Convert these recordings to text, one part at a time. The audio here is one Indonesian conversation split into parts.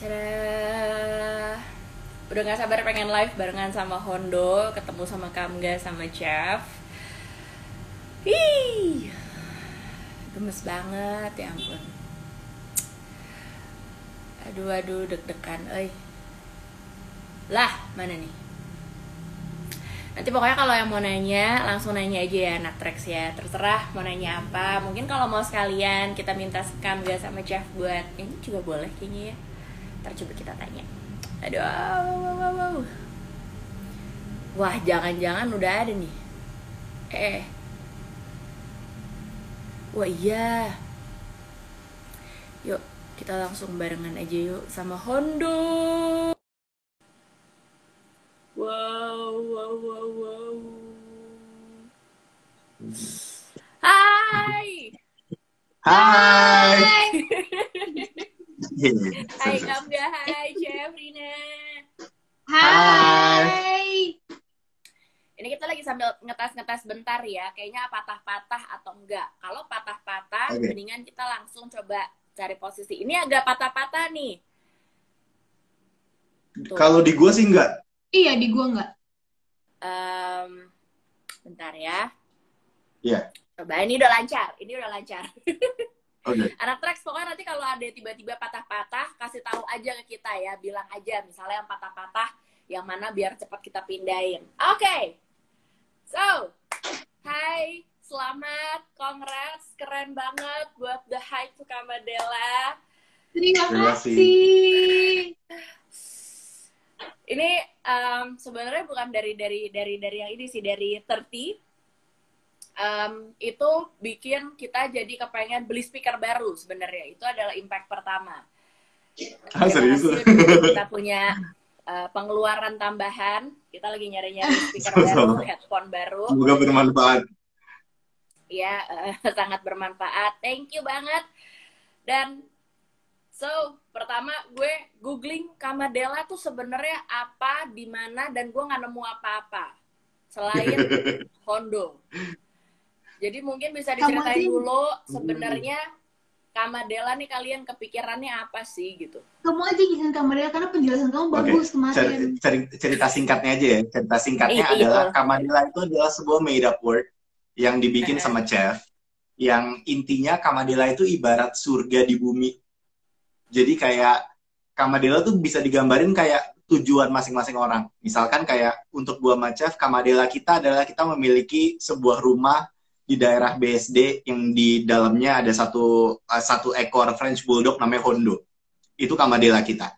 Cara udah gak sabar pengen live barengan sama Hondo, ketemu sama Kamga sama Chef. Ih, gemes banget ya ampun. Aduh aduh deg-degan, eh. Lah mana nih? Nanti pokoknya kalau yang mau nanya langsung nanya aja ya anak Trax ya Terserah mau nanya apa Mungkin kalau mau sekalian kita minta Kamga sama Chef buat Ini juga boleh kayaknya ya Ntar coba kita tanya. Aduh, wow, wow, wow. Wah, jangan-jangan udah ada nih. Eh. Wah, iya. Yuk, kita langsung barengan aja yuk sama Hondo. Wow, wow, wow, wow. Hai. Hai. Hai. Hai Kamga, hai Chef Rina. Hai. Ini kita lagi sambil ngetas-ngetas bentar ya, kayaknya patah-patah atau enggak. Kalau patah-patah, Oke. mendingan kita langsung coba cari posisi. Ini agak patah-patah nih. Kalau di gua sih enggak. Iya, di gua nggak. Em, bentar ya. Iya. Coba ini udah lancar, ini udah lancar. Oke. Anak Trax pokoknya nanti kalau ada tiba-tiba patah-patah, kasih tahu aja ke kita ya, bilang aja misalnya yang patah-patah yang mana biar cepat kita pindahin. Oke. So, hai, selamat, congrats, keren banget buat The High to Kamadela. Terima kasih. Ini em, sebenarnya bukan dari dari dari dari yang ini sih dari 30 Em, itu bikin kita jadi kepengen beli speaker baru sebenarnya. Itu adalah impact pertama. Ah, serius? Kita punya uh, pengeluaran tambahan kita lagi nyari-nyari speaker baru headphone baru. Semoga bermanfaat. ya eh, sangat bermanfaat. Thank you banget. Dan so pertama gue googling Kamadela tuh sebenarnya apa di mana dan gue nggak nemu apa-apa. Selain Hondo jadi mungkin bisa diceritain dulu sebenarnya Kamadela nih kalian kepikirannya apa sih gitu Kamu aja jelasin kamarnya karena penjelasan kamu bagus Cer- kemarin. cer- cerita singkatnya aja ya. Cerita singkatnya Iya, iya. adalah Kamadila itu adalah sebuah made up word yang dibikin Eh. sama chef. Yang intinya Kamadila itu ibarat surga di bumi. Jadi kayak Kamadela tuh bisa digambarin kayak tujuan masing-masing orang. Misalkan kayak untuk gua sama chef, Kamadela kita adalah kita memiliki sebuah rumah di daerah BSD yang di dalamnya ada satu uh, satu ekor French Bulldog namanya Hondo. Itu Kamadela kita.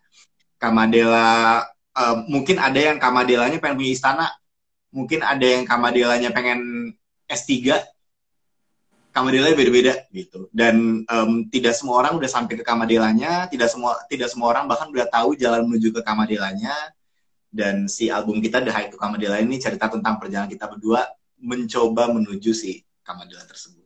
Kamadela uh, mungkin ada yang Kamadelanya pengen punya istana, mungkin ada yang Kamadelanya pengen S3. Kamadelanya beda-beda gitu. Dan em, tidak semua orang udah sampai ke Kamadelanya, tidak semua tidak semua orang bahkan udah tahu jalan menuju ke Kamadelanya. Dan si album kita The High to Kamadela ini cerita tentang perjalanan kita berdua mencoba menuju si Kamadela tersebut.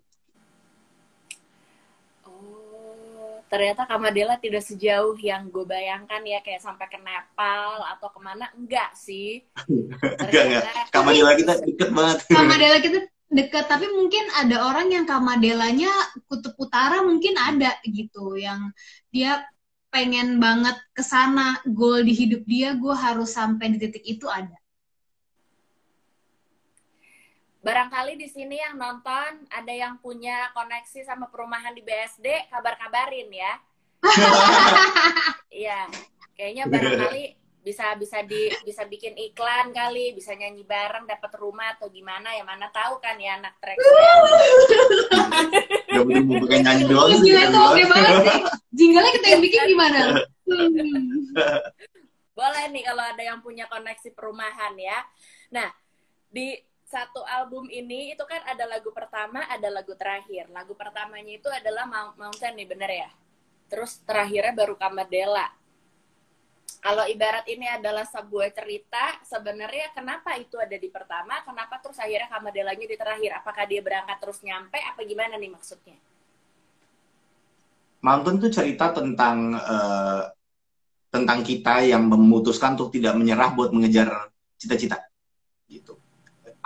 Oh, ternyata Kamadela tidak sejauh yang gue bayangkan ya kayak sampai ke Nepal atau ke mana enggak sih. Enggak, enggak. Kamadela kita deket banget. Kamadela kita deket, tapi mungkin ada orang yang Kamadelanya kutub utara mungkin ada gitu yang dia pengen banget ke sana goal di hidup dia gue harus sampai di titik itu ada Barangkali di sini yang nonton ada yang punya koneksi sama perumahan di BSD, kabar-kabarin ya. Iya, kayaknya barangkali bisa bisa di bisa bikin iklan kali, bisa nyanyi bareng dapat rumah atau gimana ya mana tahu kan ya anak trek. Pakai nyanyi doang sih. Jingle itu oke banget sih jinglenya kita yang bikin gimana. Boleh nih kalau ada yang punya koneksi perumahan ya. Nah, di satu album ini itu kan ada lagu pertama, ada lagu terakhir. Lagu pertamanya itu adalah Mount- Mountain nih, bener ya? Terus terakhirnya baru Kamadela. Kalau ibarat ini adalah sebuah cerita, sebenarnya kenapa itu ada di pertama, kenapa terus akhirnya Kamadelanya di terakhir? Apakah dia berangkat terus nyampe, apa gimana nih maksudnya? Mountain tuh cerita tentang eh, tentang kita yang memutuskan untuk tidak menyerah buat mengejar cita-cita gitu.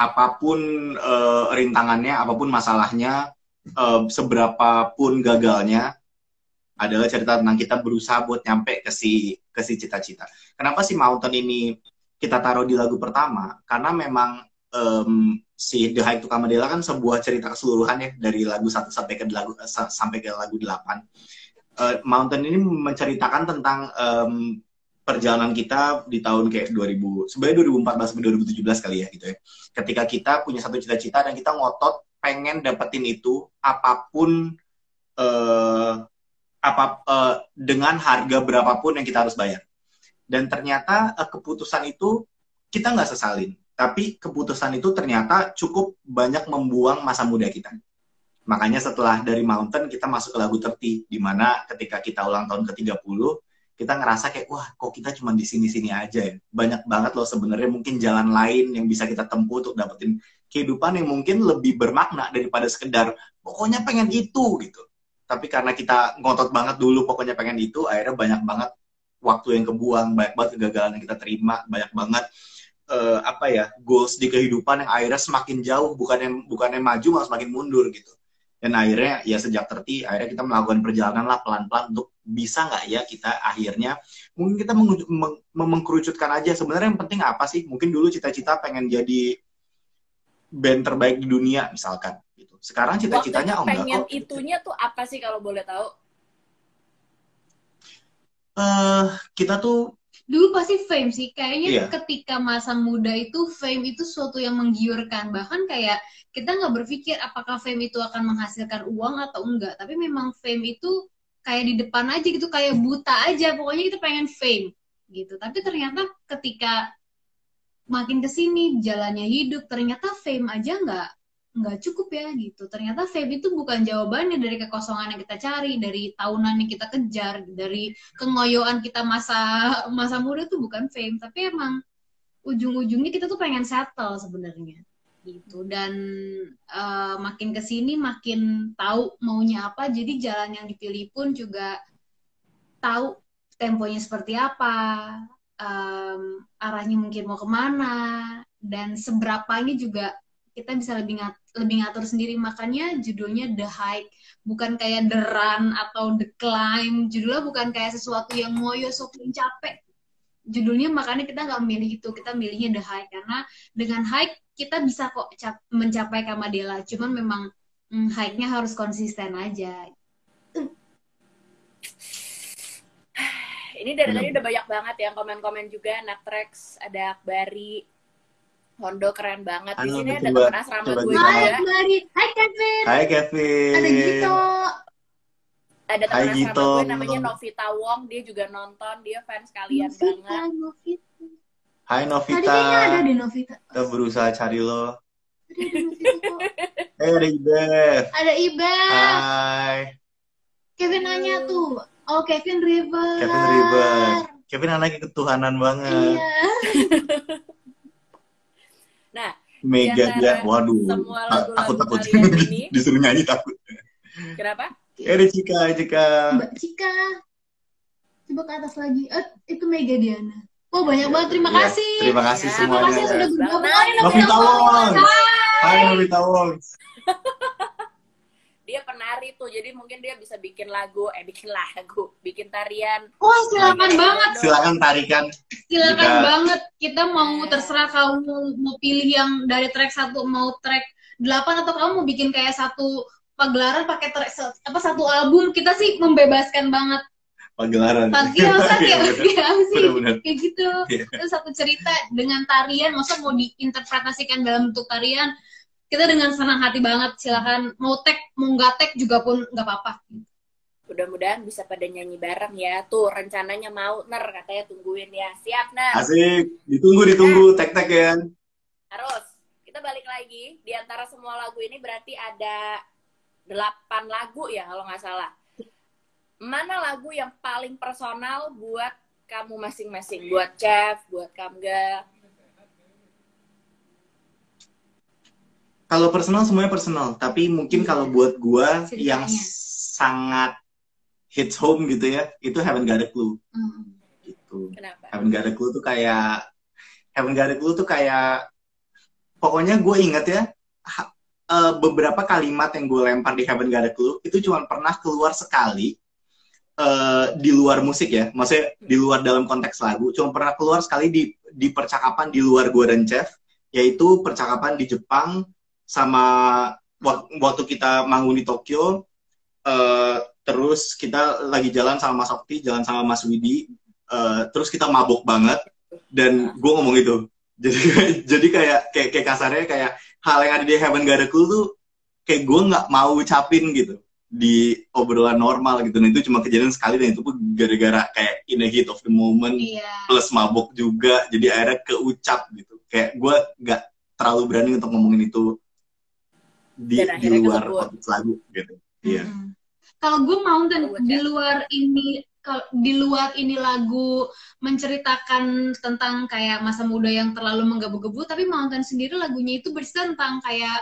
Apa pun eh, rintangannya, apa pun masalahnya, eh, seberapapun gagalnya, adalah cerita tentang kita berusaha buat nyampe ke si ke si cita-cita. Kenapa sih Mountain ini kita taruh di lagu pertama? Karena memang um, si The Hike to Kamadela kan sebuah cerita keseluruhan ya dari lagu satu sampai ke lagu sampai ke lagu delapan. Uh, Mountain ini menceritakan tentang um, perjalanan kita di tahun kayak 2000 sebenarnya 2014 sampai 2017 kali ya gitu ya. Ketika kita punya satu cita-cita dan kita ngotot pengen dapetin itu apa pun uh, apa uh, dengan harga berapapun yang kita harus bayar. Dan ternyata uh, keputusan itu kita nggak sesalin, tapi keputusan itu ternyata cukup banyak membuang masa muda kita. Makanya setelah dari Mountain kita masuk ke lagu Terti, di mana ketika kita ulang tahun ke-30, kita ngerasa kayak wah kok kita cuma di sini-sini aja ya. Banyak banget loh sebenarnya mungkin jalan lain yang bisa kita tempuh untuk dapetin kehidupan yang mungkin lebih bermakna daripada sekedar pokoknya pengen itu gitu tapi karena kita ngotot banget dulu pokoknya pengen itu akhirnya banyak banget waktu yang kebuang banyak banget kegagalan yang kita terima banyak banget uh, apa ya goals di kehidupan yang akhirnya semakin jauh bukan yang bukan yang maju malah semakin mundur gitu dan akhirnya ya sejak terti akhirnya kita melakukan perjalanan lah pelan-pelan untuk bisa nggak ya kita akhirnya mungkin kita meng mengkerucutkan aja. Sebenarnya yang penting apa sih? Mungkin dulu cita-cita pengen jadi band terbaik di dunia misalkan sekarang cita-citanya oh enggak pengen itunya tuh apa sih kalau boleh tahu? Uh, kita tuh dulu pasti fame sih. Kayaknya iya. ketika masa muda itu fame itu suatu yang menggiurkan. Bahkan kayak kita nggak berpikir apakah fame itu akan menghasilkan uang atau enggak. Tapi memang fame itu kayak di depan aja gitu kayak buta aja. Pokoknya kita pengen fame gitu. Tapi ternyata ketika makin ke sini jalannya hidup ternyata fame aja nggak nggak cukup ya gitu. Ternyata fame itu bukan jawabannya dari kekosongan yang kita cari, dari tahunan yang kita kejar, dari kengoyoan kita masa masa muda tuh bukan fame, tapi emang ujung-ujungnya kita tuh pengen settle sebenarnya gitu dan uh, makin ke sini makin tahu maunya apa jadi jalan yang dipilih pun juga tahu temponya seperti apa um, arahnya mungkin mau ke mana dan seberapanya juga kita bisa lebih ngat lebih ngatur sendiri. Makanya judulnya The Hike bukan kayak The Run atau The Climb. Judulnya bukan kayak sesuatu yang ngoyo sok capek. Judulnya makanya kita nggak milih itu kita milihnya The Hike. Karena dengan hike kita bisa kok mencapai Kamadela. Cuman memang hmm, hike-nya harus konsisten aja. Ini dari tadi udah banyak banget yang komen-komen juga. Natrex ada Akbari Hondo keren banget. Di sini ada teman asrama gue juga. Hai, Mari. Hai, Kevin. Hai, Kevin. Ada Gito. Ada teman asrama Gito. gue namanya Novita Wong. Dia juga nonton. Dia fans kalian Novita, banget. Novita. Hai, Novita. Tadi ada di Novita. Kita berusaha cari lo. Tadi ada Novita Eh, ada Ibef. Ada Ibef. Hai. Kevin nanya tuh. Oh, Kevin River. Kevin River. Kevin anaknya ketuhanan banget. Iya. Mega dia, waduh, takut takut ini, disuruh nyanyi takut. Kenapa? Eh, ada Cika, Cika. Mbak Cika. Coba ke atas lagi. Eh, itu Mega Diana. Oh, banyak banget. Terima ya, kasih. Terima kasih ya, semuanya. Terima kasih sudah bergabung. Novita Wong. Hai, Novita Wong dia penari tuh jadi mungkin dia bisa bikin lagu eh bikin lagu bikin tarian. Wah oh, silakan banget. Silakan tarikan. Silakan Jika... banget. Kita mau terserah kamu mau pilih yang dari track satu mau track delapan atau kamu mau bikin kayak satu pagelaran pakai track apa satu album kita sih membebaskan banget. Pagelaran. Tapi masa kayak ya, sih kayak gitu. Yeah. itu satu cerita dengan tarian masa mau diinterpretasikan dalam bentuk tarian kita dengan senang hati banget silahkan mau tag mau nggak tag juga pun nggak apa-apa. Mudah-mudahan bisa pada nyanyi bareng ya. Tuh rencananya mau. Ner katanya tungguin ya. Siap ner. Asik. Ditunggu ditunggu. Nah, tag tag ya. Harus. Kita balik lagi. Di antara semua lagu ini berarti ada delapan lagu ya kalau nggak salah. Mana lagu yang paling personal buat kamu masing-masing? Buat chef buat kamga kalau personal semuanya personal tapi mungkin kalau iya. buat gue yang sangat hits home gitu ya itu Haven't Got a Clue mm. gitu Kenapa? Haven't Got a Clue tuh kayak Haven't Got a Clue tuh kayak pokoknya gue inget ya ha, uh, beberapa kalimat yang gue lempar di Haven't Got a Clue itu cuma pernah keluar sekali uh, di luar musik ya, maksudnya di luar dalam konteks lagu. Cuma pernah keluar sekali di di percakapan di luar gue dan Chef, yaitu percakapan di Jepang sama waktu kita manggung di Tokyo. Uh, terus kita lagi jalan sama Mas Okti, jalan sama Mas Widi, uh, terus kita mabuk banget dan gue ngomong itu. Jadi jadi kayak kayak kayak kasarnya kayak hal yang ada di Heaven Gak Ada Cool tuh kayak gue nggak mau ucapin gitu di obrolan normal gitu. Nah itu cuma kejadian sekali dan itu pun gara-gara kayak in a heat of the moment yeah. plus mabuk juga jadi akhirnya keucap gitu. Kayak gue nggak terlalu berani untuk ngomongin itu di, di luar konteks lagu gitu. Iya. Mm -hmm. Kalau gue mountain di luar ini kalau di luar ini lagu menceritakan tentang kayak masa muda yang terlalu menggebu-gebu, tapi Mountain sendiri lagunya itu bercerita tentang kayak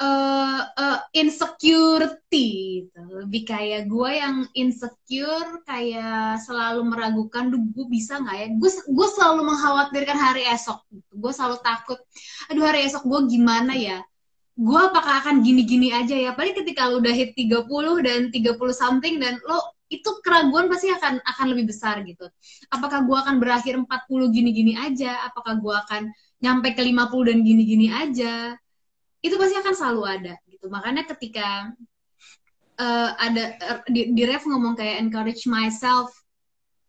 uh, uh, insecurity gitu. lebih kayak gue yang insecure kayak selalu meragukan duh gue bisa nggak ya gue gue selalu mengkhawatirkan hari esok gitu. gue selalu takut aduh hari esok gue gimana ya gue apakah akan gini-gini aja ya? Paling ketika lo udah hit 30 dan 30 something dan lo itu keraguan pasti akan akan lebih besar gitu. Apakah gue akan berakhir 40 gini-gini aja? Apakah gue akan nyampe ke 50 dan gini-gini aja? Itu pasti akan selalu ada gitu. Makanya ketika uh, ada uh, di, di ref ngomong kayak encourage myself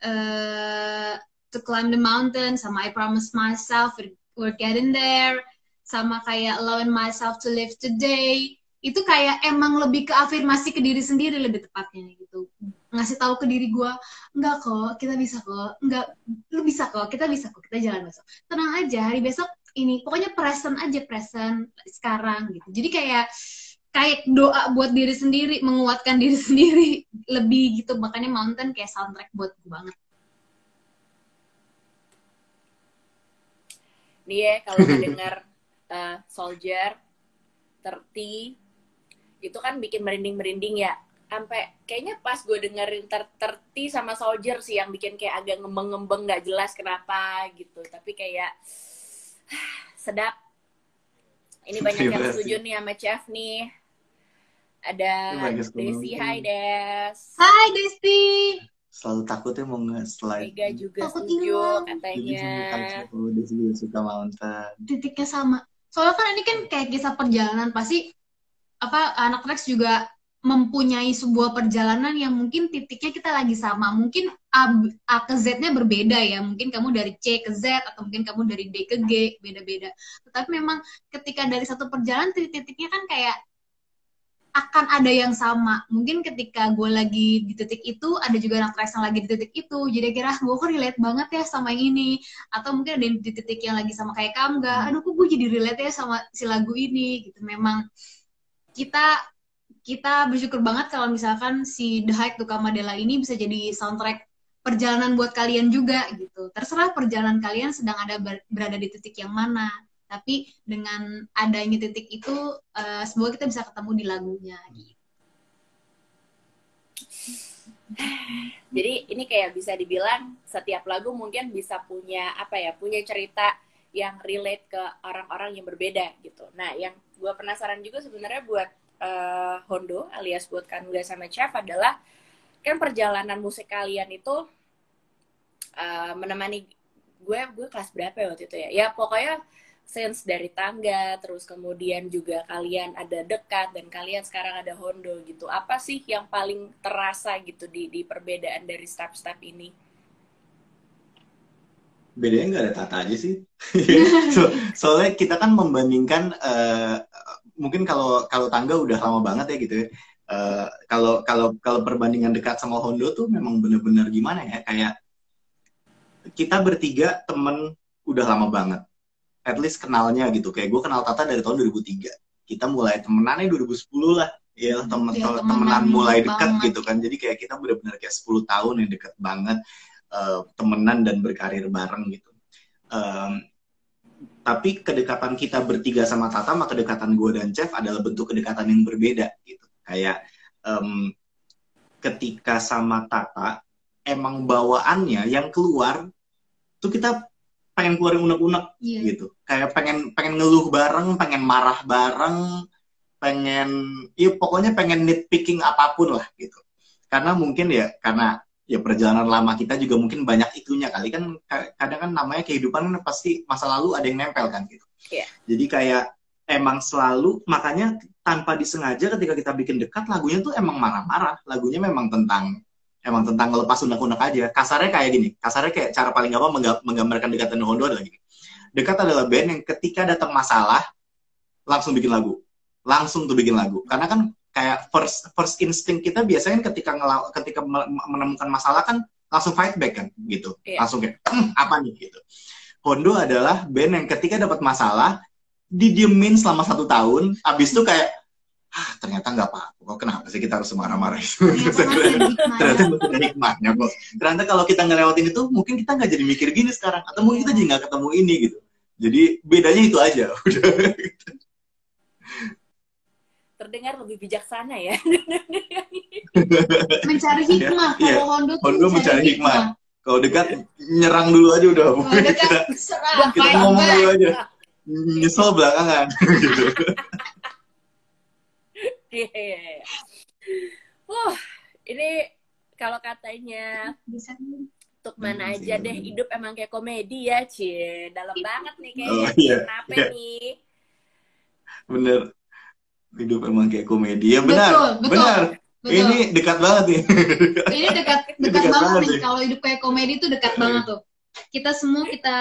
uh, to climb the mountain sama I promise myself we're getting there sama kayak allowing myself to live today itu kayak emang lebih ke afirmasi ke diri sendiri lebih tepatnya gitu. Ngasih tahu ke diri gue enggak kok kita bisa kok enggak lu bisa kok kita bisa kok kita jalan besok. Tenang aja hari besok ini pokoknya present aja present sekarang gitu. Jadi kayak kayak doa buat diri sendiri menguatkan diri sendiri lebih gitu. Makanya mountain kayak soundtrack buat gue banget. Nih ya kalau dengar uh, soldier terti itu kan bikin merinding merinding ya sampai kayaknya pas gue dengerin ter terti sama soldier sih yang bikin kayak agak ngembeng-ngembeng nggak jelas kenapa gitu tapi kayak sedap. Ini banyak yang setuju nih sama Chef nih. Ada Desi, hai Des. Hai Desi. Selalu takut ya mau nge-slide. Mega juga takut setuju katanya. Desi juga suka mountain. Titiknya sama. Soalnya kan ini kan kayak kisah perjalanan pasti apa anak Rex juga mempunyai sebuah perjalanan yang mungkin titiknya kita lagi sama. Mungkin A, A ke Z-nya berbeda ya. Mungkin kamu dari C ke Z atau mungkin kamu dari D ke G, beda-beda. Tetapi memang ketika dari satu perjalanan titik-titiknya kan kayak akan ada yang sama. Mungkin ketika gue lagi di titik itu, ada juga anak Rex yang lagi di titik itu. Jadi kira gue kok relate banget ya sama ini. Atau mungkin ada yang di titik yang lagi sama kayak Kamga. Aduh kok gue jadi relate ya sama si lagu ini. Gitu. Memang kita kita bersyukur banget kalau misalkan si The Hike to Kamadela ini bisa jadi soundtrack perjalanan buat kalian juga gitu. Terserah perjalanan kalian sedang ada berada di titik yang mana. Tapi dengan adanya titik itu, uh, semoga kita bisa ketemu di lagunya. Gitu. Jadi ini kayak bisa dibilang setiap lagu mungkin bisa punya apa ya, punya cerita yang relate ke orang-orang yang berbeda gitu. Nah, yang gue penasaran juga sebenarnya buat uh, Hondo alias buat Kangga sama Chef adalah kan perjalanan musik kalian itu uh, menemani gue gue kelas berapa ya waktu itu ya ya pokoknya sense dari tangga terus kemudian juga kalian ada dekat dan kalian sekarang ada Hondo gitu. Apa sih yang paling terasa gitu di di perbedaan dari step-step ini? Bedanya nggak ada tata aja sih. So, soalnya kita kan membandingkan uh, mungkin kalau kalau tangga udah lama banget ya gitu ya. Uh, kalau kalau kalau perbandingan dekat sama Hondo tuh memang bener-bener gimana ya? Kayak kita bertiga temen udah lama banget at least kenalnya gitu. Kayak gue kenal Tata dari tahun 2003 kita mulai temenannya 2010 lah. Ya temen, ya, temen temenan mulai dekat gitu kan. Jadi kayak kita bener-bener kayak 10 tahun yang deket banget uh, temenan dan berkarir bareng gitu. Um, tapi kedekatan kita bertiga sama Tata sama kedekatan gue dan Chef adalah bentuk kedekatan yang berbeda gitu. Kayak um, ketika sama Tata emang bawaannya yang keluar tuh kita pengen keluarin unek-unek yeah. gitu kayak pengen pengen ngeluh bareng pengen marah bareng pengen ya pokoknya pengen nitpicking apa pun lah gitu karena mungkin ya karena ya perjalanan lama kita juga mungkin banyak itunya kali kan kadang kan namanya kehidupan kan pasti masa lalu ada yang nempel kan gitu. Iya. Jadi kayak emang selalu makanya tanpa disengaja ketika kita bikin dekat lagunya tuh emang marah-marah. Lagunya memang tentang emang tentang ngelepas unek-unek aja. Kasarnya kayak gini, kasarnya kayak cara paling gampang menggambarkan dekat dan Hondo adalah gini. Dekat adalah band yang ketika datang masalah langsung bikin lagu. Langsung tuh bikin lagu. Karena kan kayak first first instinct kita biasanya ketika ngelaw, ketika menemukan masalah kan langsung fight back kan gitu yeah. langsung kayak hm, apa nih gitu Hondo adalah band yang ketika dapat masalah didiemin selama satu tahun abis itu kayak ah, ternyata nggak apa-apa kok kenapa sih kita harus marah-marah itu ternyata masih ada hikmahnya kok ternyata kalau kita ngelewatin itu mungkin kita nggak jadi mikir gini sekarang atau mungkin kita jadi nggak ketemu ini gitu jadi bedanya itu aja udah terdengar lebih bijaksana ya. mencari hikmah. Kalau yeah. Hondo mencari, mencari hikmah. hikmah. Kalau dekat nyerang dulu aja udah. Kalau dekat kita, serang. Kita ngomong dulu aja. Nyesel belakangan gitu. Iya, iya, iya. Wah, ini kalau katanya bisa untuk mana hmm, aja deh hidup emang kayak komedi ya, Cie. Dalam banget nih kayaknya. Oh, iya. Kenapa iya. nih? Bener hidup emang kayak komedi ya benar betul, betul, benar betul. ini dekat banget nih ini dekat dekat, dekat banget, nih kalau hidup kayak komedi itu dekat iya. banget tuh kita semua kita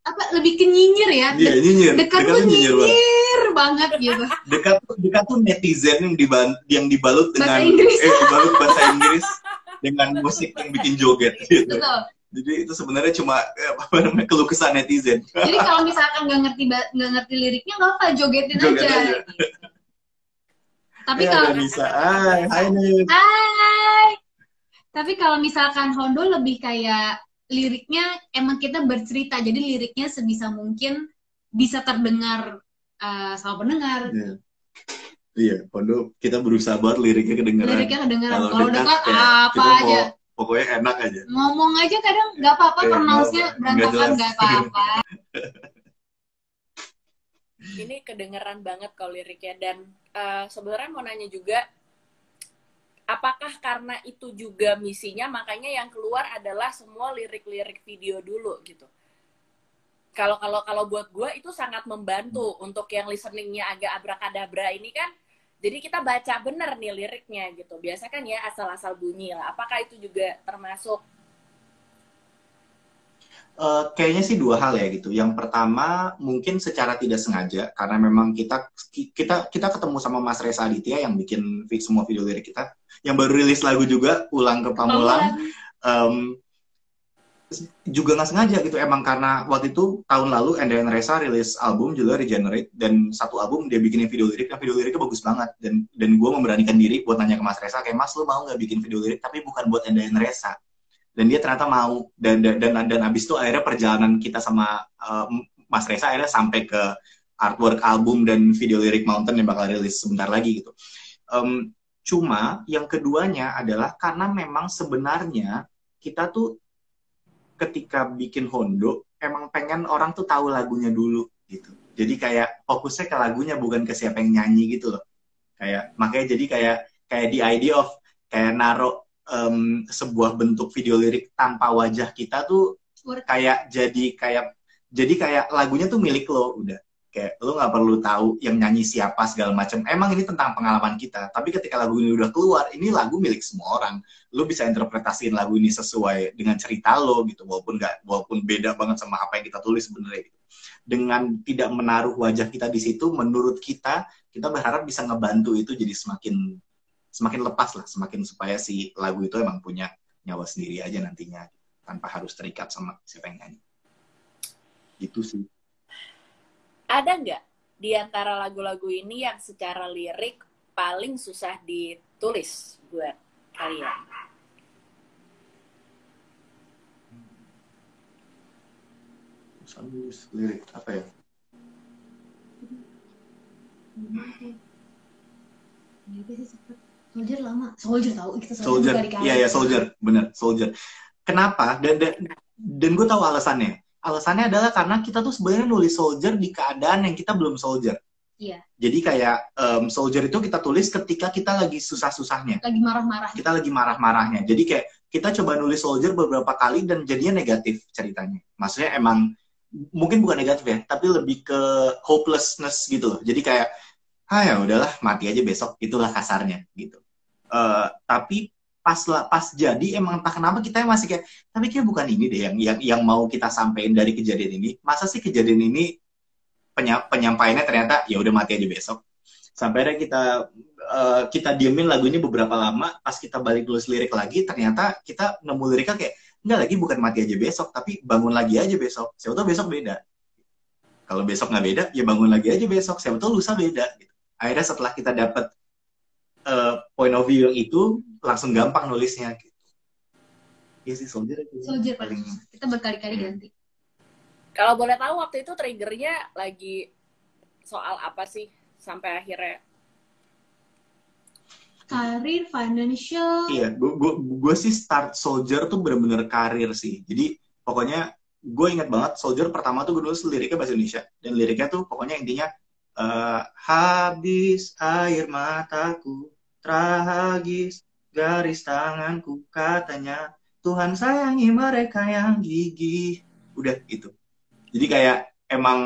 apa lebih ke nyinyir ya iya, nyinyir. dekat tuh nyinyir, nyinyir banget gitu dekat dekat tuh netizen yang dibalut yang dibalut dengan bahasa Inggris. eh dibalut bahasa Inggris dengan musik yang bikin joget gitu. Betul. Jadi itu sebenarnya cuma eh, apa namanya keluh kesah netizen. Jadi kalau misalkan nggak ngerti nggak ngerti liriknya nggak apa jogetin Joget aja. aja. Tapi ya, kalau bisa, hai, hai. Hai. Tapi kalau misalkan Hondo lebih kayak liriknya emang kita bercerita, jadi liriknya sebisa mungkin bisa terdengar uh, sama pendengar. Iya. Iya, Hondo kita berusaha buat liriknya kedengaran. Liriknya kedengaran. Kalau dekat, dekat ya, apa aja. pokoknya enak aja. Ngomong aja kadang nggak apa-apa, eh, pronounce-nya berantakan nggak apa-apa. ini kedengeran banget kalau liriknya dan uh, sebenarnya mau nanya juga apakah karena itu juga misinya makanya yang keluar adalah semua lirik-lirik video dulu gitu kalau kalau kalau buat gue itu sangat membantu hmm. untuk yang listeningnya agak abrakadabra ini kan jadi kita baca bener nih liriknya gitu biasa kan ya asal-asal bunyi lah apakah itu juga termasuk Uh, kayaknya sih dua hal ya gitu. Yang pertama mungkin secara tidak sengaja karena memang kita kita kita ketemu sama Mas Reza Aditya yang bikin semua video lirik kita, yang baru rilis lagu juga ulang ke Pamulang. Um, juga nggak sengaja gitu. Emang karena waktu itu tahun lalu Enda Reza rilis album juga Regenerate dan satu album dia bikinin video lirik dan video liriknya bagus banget. Dan dan gue memberanikan diri buat nanya ke Mas Reza kayak Mas lu mau nggak bikin video lirik tapi bukan buat Enda Reza? Dan dia ternyata mau. Dan dan dan, dan abis itu akhirnya perjalanan kita sama uh, Mas Reza akhirnya sampai ke artwork album dan video lirik Mountain yang bakal rilis sebentar lagi gitu. Um, cuma yang keduanya adalah karena memang sebenarnya kita tuh ketika bikin Hondo emang pengen orang tuh tahu lagunya dulu gitu. Jadi kayak fokusnya ke lagunya bukan ke siapa yang nyanyi gitu loh. Kayak makanya jadi kayak kayak the idea of kayak naruh um, sebuah bentuk video lirik tanpa wajah kita tuh kayak jadi kayak jadi kayak lagunya tuh milik lo udah kayak lo nggak perlu tahu yang nyanyi siapa segala macam emang ini tentang pengalaman kita tapi ketika lagu ini udah keluar ini lagu milik semua orang lo bisa interpretasiin lagu ini sesuai dengan cerita lo gitu walaupun nggak walaupun beda banget sama apa yang kita tulis sebenarnya gitu dengan tidak menaruh wajah kita di situ menurut kita kita berharap bisa ngebantu itu jadi semakin semakin lepas lah, semakin supaya si lagu itu emang punya nyawa sendiri aja nantinya tanpa harus terikat sama siapa yang nyanyi. Gitu sih. Ada nggak di antara lagu-lagu ini yang secara lirik paling susah ditulis buat kalian? Nulis lirik apa ya? Soldier lama. Soldier tahu kita Soldier. Iya iya Soldier, bener Soldier. Kenapa? Dan dan, dan gue tahu alasannya. Alasannya adalah karena kita tuh sebenarnya nulis Soldier di keadaan yang kita belum Soldier. Iya. Jadi kayak um, Soldier itu kita tulis ketika kita lagi susah-susahnya. Lagi marah-marah. Kita lagi marah-marahnya. Jadi kayak kita coba nulis Soldier beberapa kali dan jadinya negatif ceritanya. Maksudnya emang mungkin bukan negatif ya, tapi lebih ke hopelessness gitu loh. Jadi kayak, ah ya udahlah mati aja besok. Itulah kasarnya gitu. Uh, tapi pas pas jadi emang entah kenapa kita masih kayak tapi kayak bukan ini deh yang yang yang mau kita sampaikan dari kejadian ini. Masa sih kejadian ini penyampaiannya ternyata ya udah mati aja besok. Sampai akhirnya kita uh, kita diemin lagu ini beberapa lama pas kita balik tulis lirik lagi ternyata kita nemu liriknya kayak enggak lagi bukan mati aja besok tapi bangun lagi aja besok. Siapa tahu besok beda. Kalau besok nggak beda ya bangun lagi aja besok. Siapa tahu lusa beda gitu. akhirnya setelah kita dapat uh, point of view yang itu langsung gampang nulisnya gitu Iya sih soldier soldier paling kita berkali-kali ganti kalau boleh tahu waktu itu triggernya lagi soal apa sih sampai akhirnya? Karir, financial. Iya, gue sih start soldier tuh bener-bener karir sih. Jadi pokoknya gue inget banget soldier pertama tuh gue nulis liriknya bahasa Indonesia dan liriknya tuh pokoknya intinya uh, habis air mataku tragis garis tanganku katanya. Tuhan sayangi mereka yang gigih. Udah itu jadi kayak emang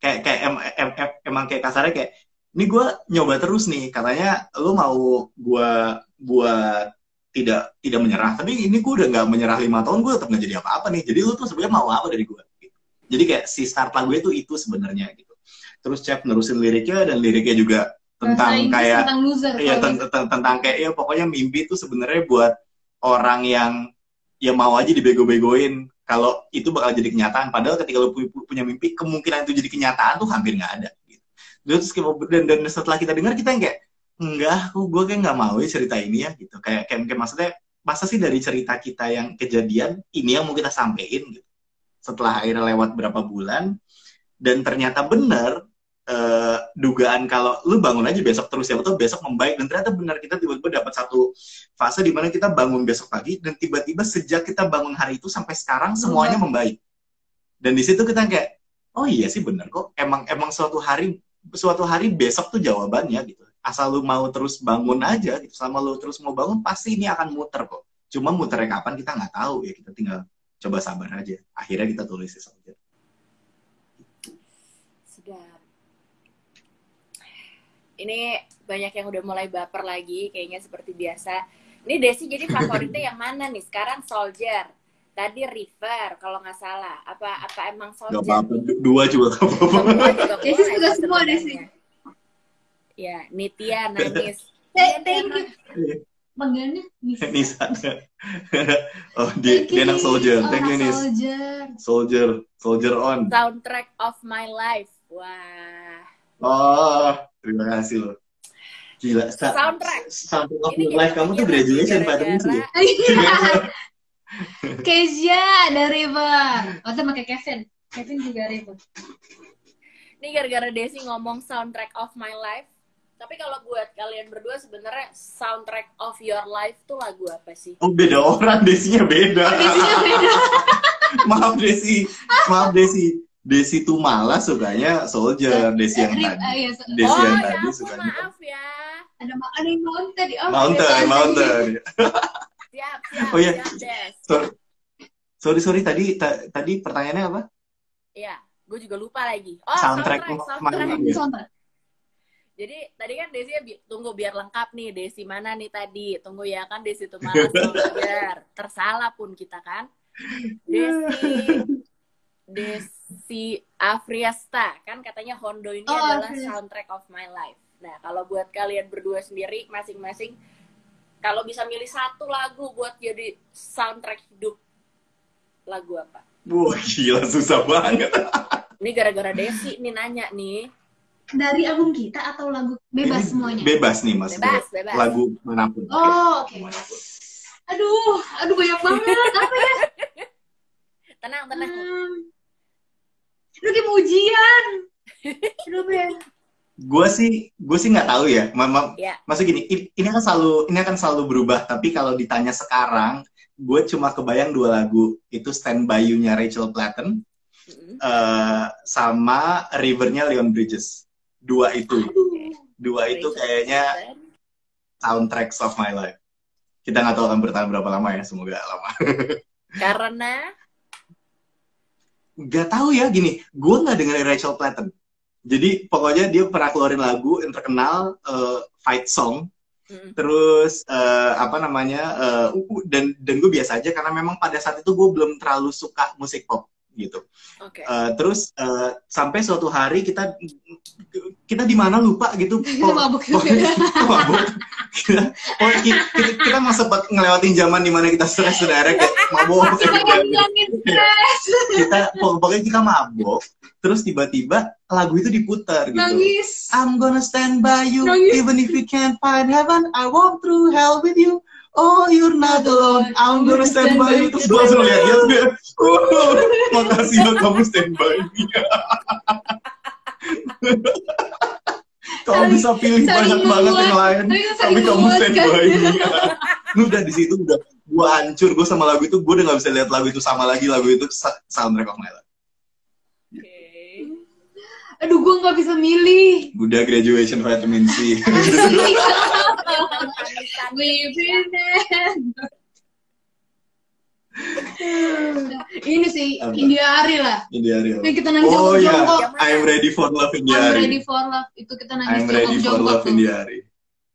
kayak kayak em, em, em, emang kayak kasarnya kayak ini gue nyoba terus nih. Katanya lu mau gue buat tidak tidak menyerah. Tapi ini gue udah nggak menyerah lima tahun gue tetap nggak jadi apa-apa nih. Jadi lu tuh sebenarnya mau apa dari gue gitu. jadi kayak si start lagu itu itu sebenarnya gitu. Terus cep nerusin liriknya dan liriknya juga tentang Bahasa kayak tentang loser, ya tentang, tentang kayak ya pokoknya mimpi itu sebenarnya buat orang yang yang mau aja dibego-begoin. Kalau itu bakal jadi kenyataan. Padahal ketika lo punya mimpi kemungkinan itu jadi kenyataan tuh hampir nggak ada gitu. terus dan, dan setelah kita dengar kita yang kayak enggak gue kayak nggak mau ya cerita ini ya gitu. Kayak kayak, kayak maksudnya masa sih dari cerita kita yang kejadian ini yang mau kita sampein gitu. Setelah akhirnya lewat berapa bulan dan ternyata benar uh, dugaan kalau lu bangun aja besok terus ya atau besok membaik dan ternyata benar kita tiba-tiba dapat satu fase di mana kita bangun besok pagi dan tiba-tiba sejak kita bangun hari itu sampai sekarang semuanya membaik. Dan di situ kita kayak oh iya sih benar kok emang emang suatu hari suatu hari besok tuh jawabannya gitu. Asal lu mau terus bangun aja gitu. Selama lu terus mau bangun pasti ini akan muter kok. Cuma muternya kapan kita nggak tahu ya. Kita tinggal coba sabar aja. Akhirnya kita tulis saja ini banyak yang udah mulai baper lagi kayaknya seperti biasa. Ini Desi jadi favoritnya yang mana nih? Sekarang Soldier. Tadi River kalau nggak salah. Apa apa emang Soldier? Gak apa-apa. Dua juga gak apa-apa. Desi juga semua Desi. Ya, Nitya nangis. Thank you. Panggilannya Nisa. Nisa. oh, dia, dia anak soldier. Thank you, Nis. Soldier. Soldier. Soldier on. Soundtrack of my life. Wah. Oh, terima kasih loh. Gila, soundtrack. Soundtrack of your life kamu tuh graduation pada sih. Kezia ada River. Oh, sama kayak Kevin. Kevin juga River. Ini gara-gara Desi ngomong soundtrack of my life. Tapi kalau buat kalian berdua sebenarnya soundtrack of your life tuh lagu apa sih? Oh beda orang, Desinya beda. Oh, Desinya beda. Maaf Desi, maaf Desi. Desi tuh malah sukanya Soldier, Desi yang tadi. Uh, iya, Desi oh, yang ya tadi sukanya. maaf ya. Ada ada yang Mountain. Oh, mountain, mountain. siap, siap, oh iya. siap. Sorry. sorry, tadi ta tadi pertanyaannya apa? Iya, gue juga lupa lagi. Oh, soundtrack, soundtrack, soundtrack. Ya. soundtrack. Jadi tadi kan Desi bi tunggu biar lengkap nih Desi mana nih tadi tunggu ya kan Desi itu malah Soldier tersalah pun kita kan Desi Desi Afriasta kan katanya Hondo ini Oh, adalah Afriasta. soundtrack of my life. Nah kalau buat kalian berdua sendiri masing-masing kalau bisa milih satu lagu buat jadi soundtrack hidup lagu apa? Wah, gila susah banget. Ini gara-gara Desi nih nanya nih. Dari album kita atau lagu bebas Ini semuanya? Bebas nih Mas. Bebas, bebas. Lagu mana pun. Oh, oke. Mana pun. Aduh, aduh banyak banget. Apa ya? Tenang, tenang. Hmm. Aduh, kayak mau ujian. Gue sih, gue sih nggak tahu ya. Mama, Ya. Maksud gini, ini akan selalu, ini akan selalu berubah. Tapi kalau ditanya sekarang, gue cuma kebayang dua lagu. Itu Stand By You-nya Rachel Platten, Mm-mm. eh, sama River-nya Leon Bridges. dua itu Aduh. dua itu Rachel kayaknya soundtracks of my life kita nggak tahu akan bertahan berapa lama ya semoga lama Karena nggak tahu ya gini gue nggak dengerin Rachel Platten. Jadi pokoknya dia pernah keluarin lagu yang terkenal eh, fight song. Mm. terus eh, apa namanya eh, u- dan dan gue biasa aja karena memang pada saat itu gue belum terlalu suka musik pop gitu. Oke. Eh, terus eh, sampai suatu hari kita kita di mana lupa gitu. Kita mabuk kita mabuk. Kita, pokoknya kita, kita, kita mau sempat ngelewatin zaman di mana kita stres saudara kayak mabuk Kita kita pokoknya kita mabuk terus tiba-tiba lagu itu diputar gitu. Nangis. I'm gonna stand by you Nangis. even if we can't find heaven I walk through hell with you Oh you're not alone. I'm gonna stand by you. Terus gue langsung lihat dia "Oh, makasih ya kamu stand by me. Kamu bisa pilih banyak banget yang lain Tapi tapi kamu stand by me. Lu udah di situ udah gue hancur gue sama lagu itu gue udah gak bisa lihat lagu itu sama lagi lagu itu soundtrack of my life. Aduh, gue nggak bisa milih. udah graduation vitamin C Ini sih Apa? India Ari lah. India Real Yang kita nangis Oh ya, jongkok. I'm ready for love I'm India ready Ari. for love. Itu kita nangis I'm ready for love tuh. India Ari.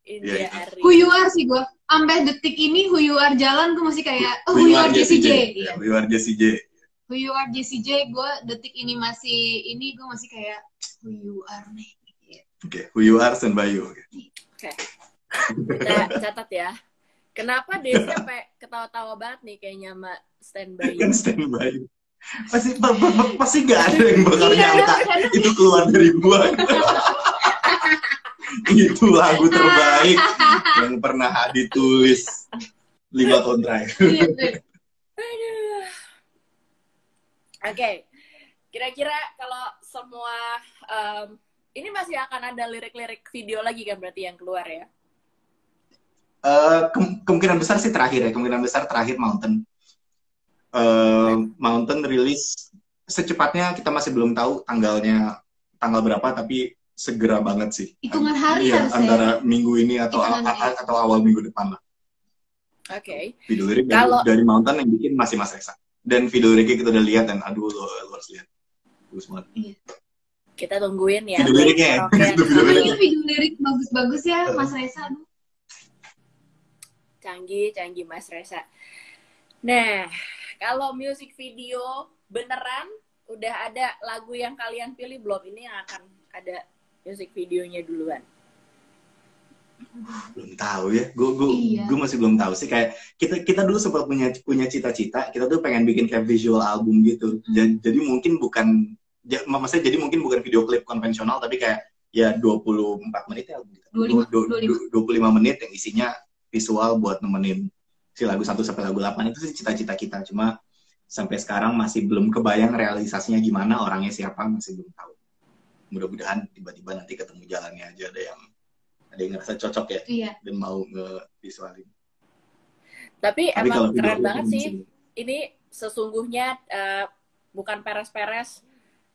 India Iya. Ari. Who you are sih gue. Sampai detik ini who you are jalan gue masih kayak oh, who you are Jessie J. Iya. Who you are Jessie J. Who you are Jessie J. Gue detik ini masih ini gue masih kayak who you are nih. Oke, who you are stand by you. Oke. Oke. Kita catat ya. Kenapa Desi sampai ketawa-tawa banget nih kayaknya sama standby Kan stand by you. Pasti pa- pa- pa- pasti gak ada yang bakal Iya, nyangka kan? itu keluar dari gua. itu lagu terbaik yang pernah ditulis lima tahun terakhir. Oke. Kira-kira kalau semua em, ini masih akan ada lirik-lirik video lagi kan berarti yang keluar ya? Eh, kem- kemungkinan besar sih terakhir ya kemungkinan besar terakhir Mountain Eh, Mountain rilis secepatnya kita masih belum tahu tanggalnya tanggal berapa tapi segera banget sih Hitungan hari Iya, harusnya. antara minggu ini atau atau awal minggu depan lah Oke. video lirik dari, Kalau- dari Mountain yang bikin masih Mas Reza dan video liriknya kita udah lihat dan aduh lo, lo harus lihat bagus banget Kita tungguin ya. Video liriknya ya? Video liriknya. video lirik bagus-bagus ya Mas Reza. Canggih, canggih Mas Reza. Nah, kalau music video beneran udah ada lagu yang kalian pilih belum? Ini yang akan ada music videonya duluan. Belum tahu ya. Gue gue Iya. gue masih belum tahu sih. Kayak kita kita dulu sempat punya punya cita-cita kita tuh pengen bikin kayak visual album gitu. Hmm. jadi, jadi mungkin bukan ja, maksudnya jadi mungkin bukan video klip konvensional tapi kayak ya 24 menit ya album kita. 25, Du- du- du- 25 menit yang isinya visual buat nemenin si lagu 1 sampai lagu 8 itu sih cita-cita kita. Cuma sampai sekarang masih belum kebayang realisasinya gimana orangnya siapa masih belum tahu. Mudah-mudahan tiba-tiba nanti ketemu jalannya aja ada yang ada yang ngerasa cocok ya Iya. dan mau nge-visualin. Tapi, Tapi emang keren banget sih. masih- Ini sesungguhnya eh, bukan peres-peres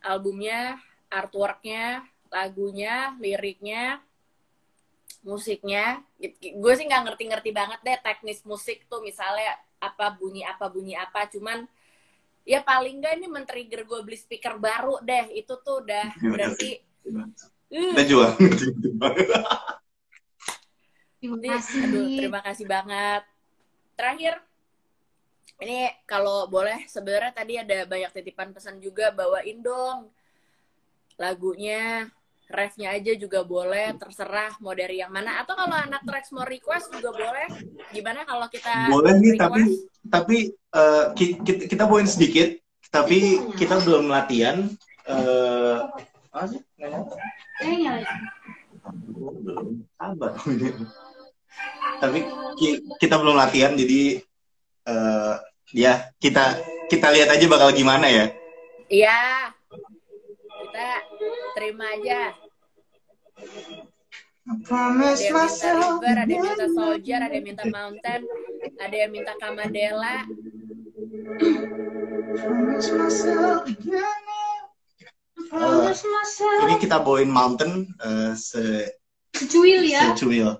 albumnya, artworknya, lagunya, liriknya, musiknya. Gue sih nggak ngerti-ngerti banget deh teknis musik tuh misalnya apa bunyi apa bunyi apa. Cuman ya paling nggak ini men-trigger gue beli speaker baru deh. Itu tuh udah berarti. Uh, Dan juga Terima kasih. aduh, terima kasih banget. Terakhir, ini kalau boleh sebenarnya tadi ada banyak titipan pesan juga bawain dong lagunya, refnya aja juga boleh, terserah mau dari yang mana. Atau kalau anak tracks mau request juga boleh. Gimana kalau kita boleh nih request? tapi tapi eh, ki- kita, kita poin sedikit tapi kita belum latihan eh apa sih? Eh, nyalain. belum sabar tapi ki- kita belum latihan jadi eh ya kita kita lihat aja bakal gimana ya Iya. Kita terima aja. Ada yang minta River, ada yang minta Soldier, ada yang minta Mountain, ada yang minta Kamadela. Promise myself. ini kita bawain mountain eh, se Secuil ya. secuil.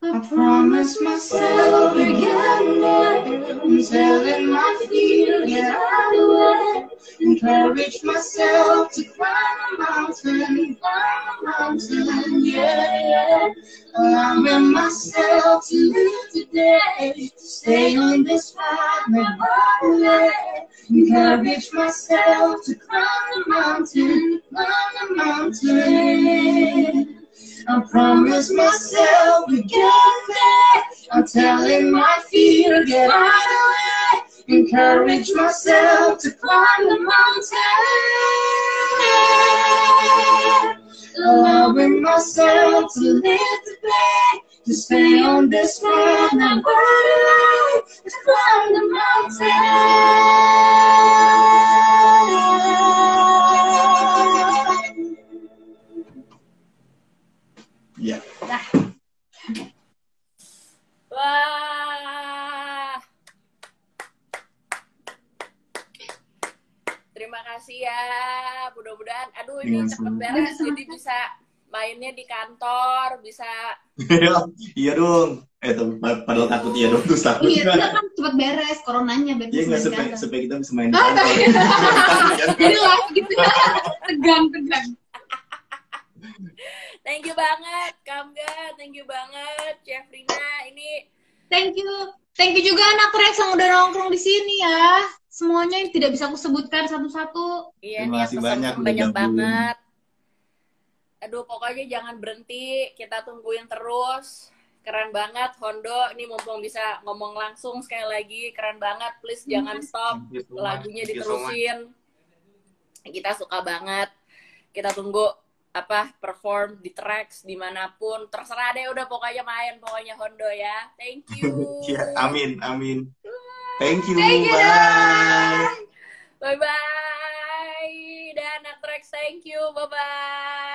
I promise myself again I'm telling my fear get out of the way Encourage myself to climb a mountain Climb a mountain, yeah, yeah Allowing myself to live today To stay on this path, never away Encourage myself to climb the mountain Climb the mountain I promise myself to get there. I'm telling my fear, to get out of the way. Encourage myself to climb the mountain. Allowing myself to live today. To stay on this not run away. To climb the mountain. Ya. Wah. Terima kasih ya. Mudah-mudahan aduh ini Iya, cepet beres jadi bisa mainnya di kantor, bisa iya dong. Eh, tuh, pad- padahal takut iya dong terus takut. Iya, kita kan cepet beres coronanya biar Iya bisa nggak supaya, kantor. supaya kita bisa main di Oh, kantor. Jadi live gitu tegang tegang. Thank you banget, Kamga. Thank you banget, Chef Rina. Ini Thank you. Thank you juga anak Rex yang udah nongkrong di sini ya. Semuanya yang tidak bisa aku sebutkan satu-satu. iya Terima nih kasih banyak banyak banget. Aduh, pokoknya jangan berhenti. Kita tungguin terus. Keren banget, Hondo. Ini mumpung bisa ngomong langsung sekali lagi. Keren banget. Please jangan stop. Thank you so much. lagunya diterusin. Kita suka banget. Kita tunggu apa perform di tracks di mana pun. Terserah deh udah pokoknya main pokoknya Hondo ya. Thank you. Iya, amin, amin. Thank you, Thank you, bye. bye bye dan tracks thank you. Bye bye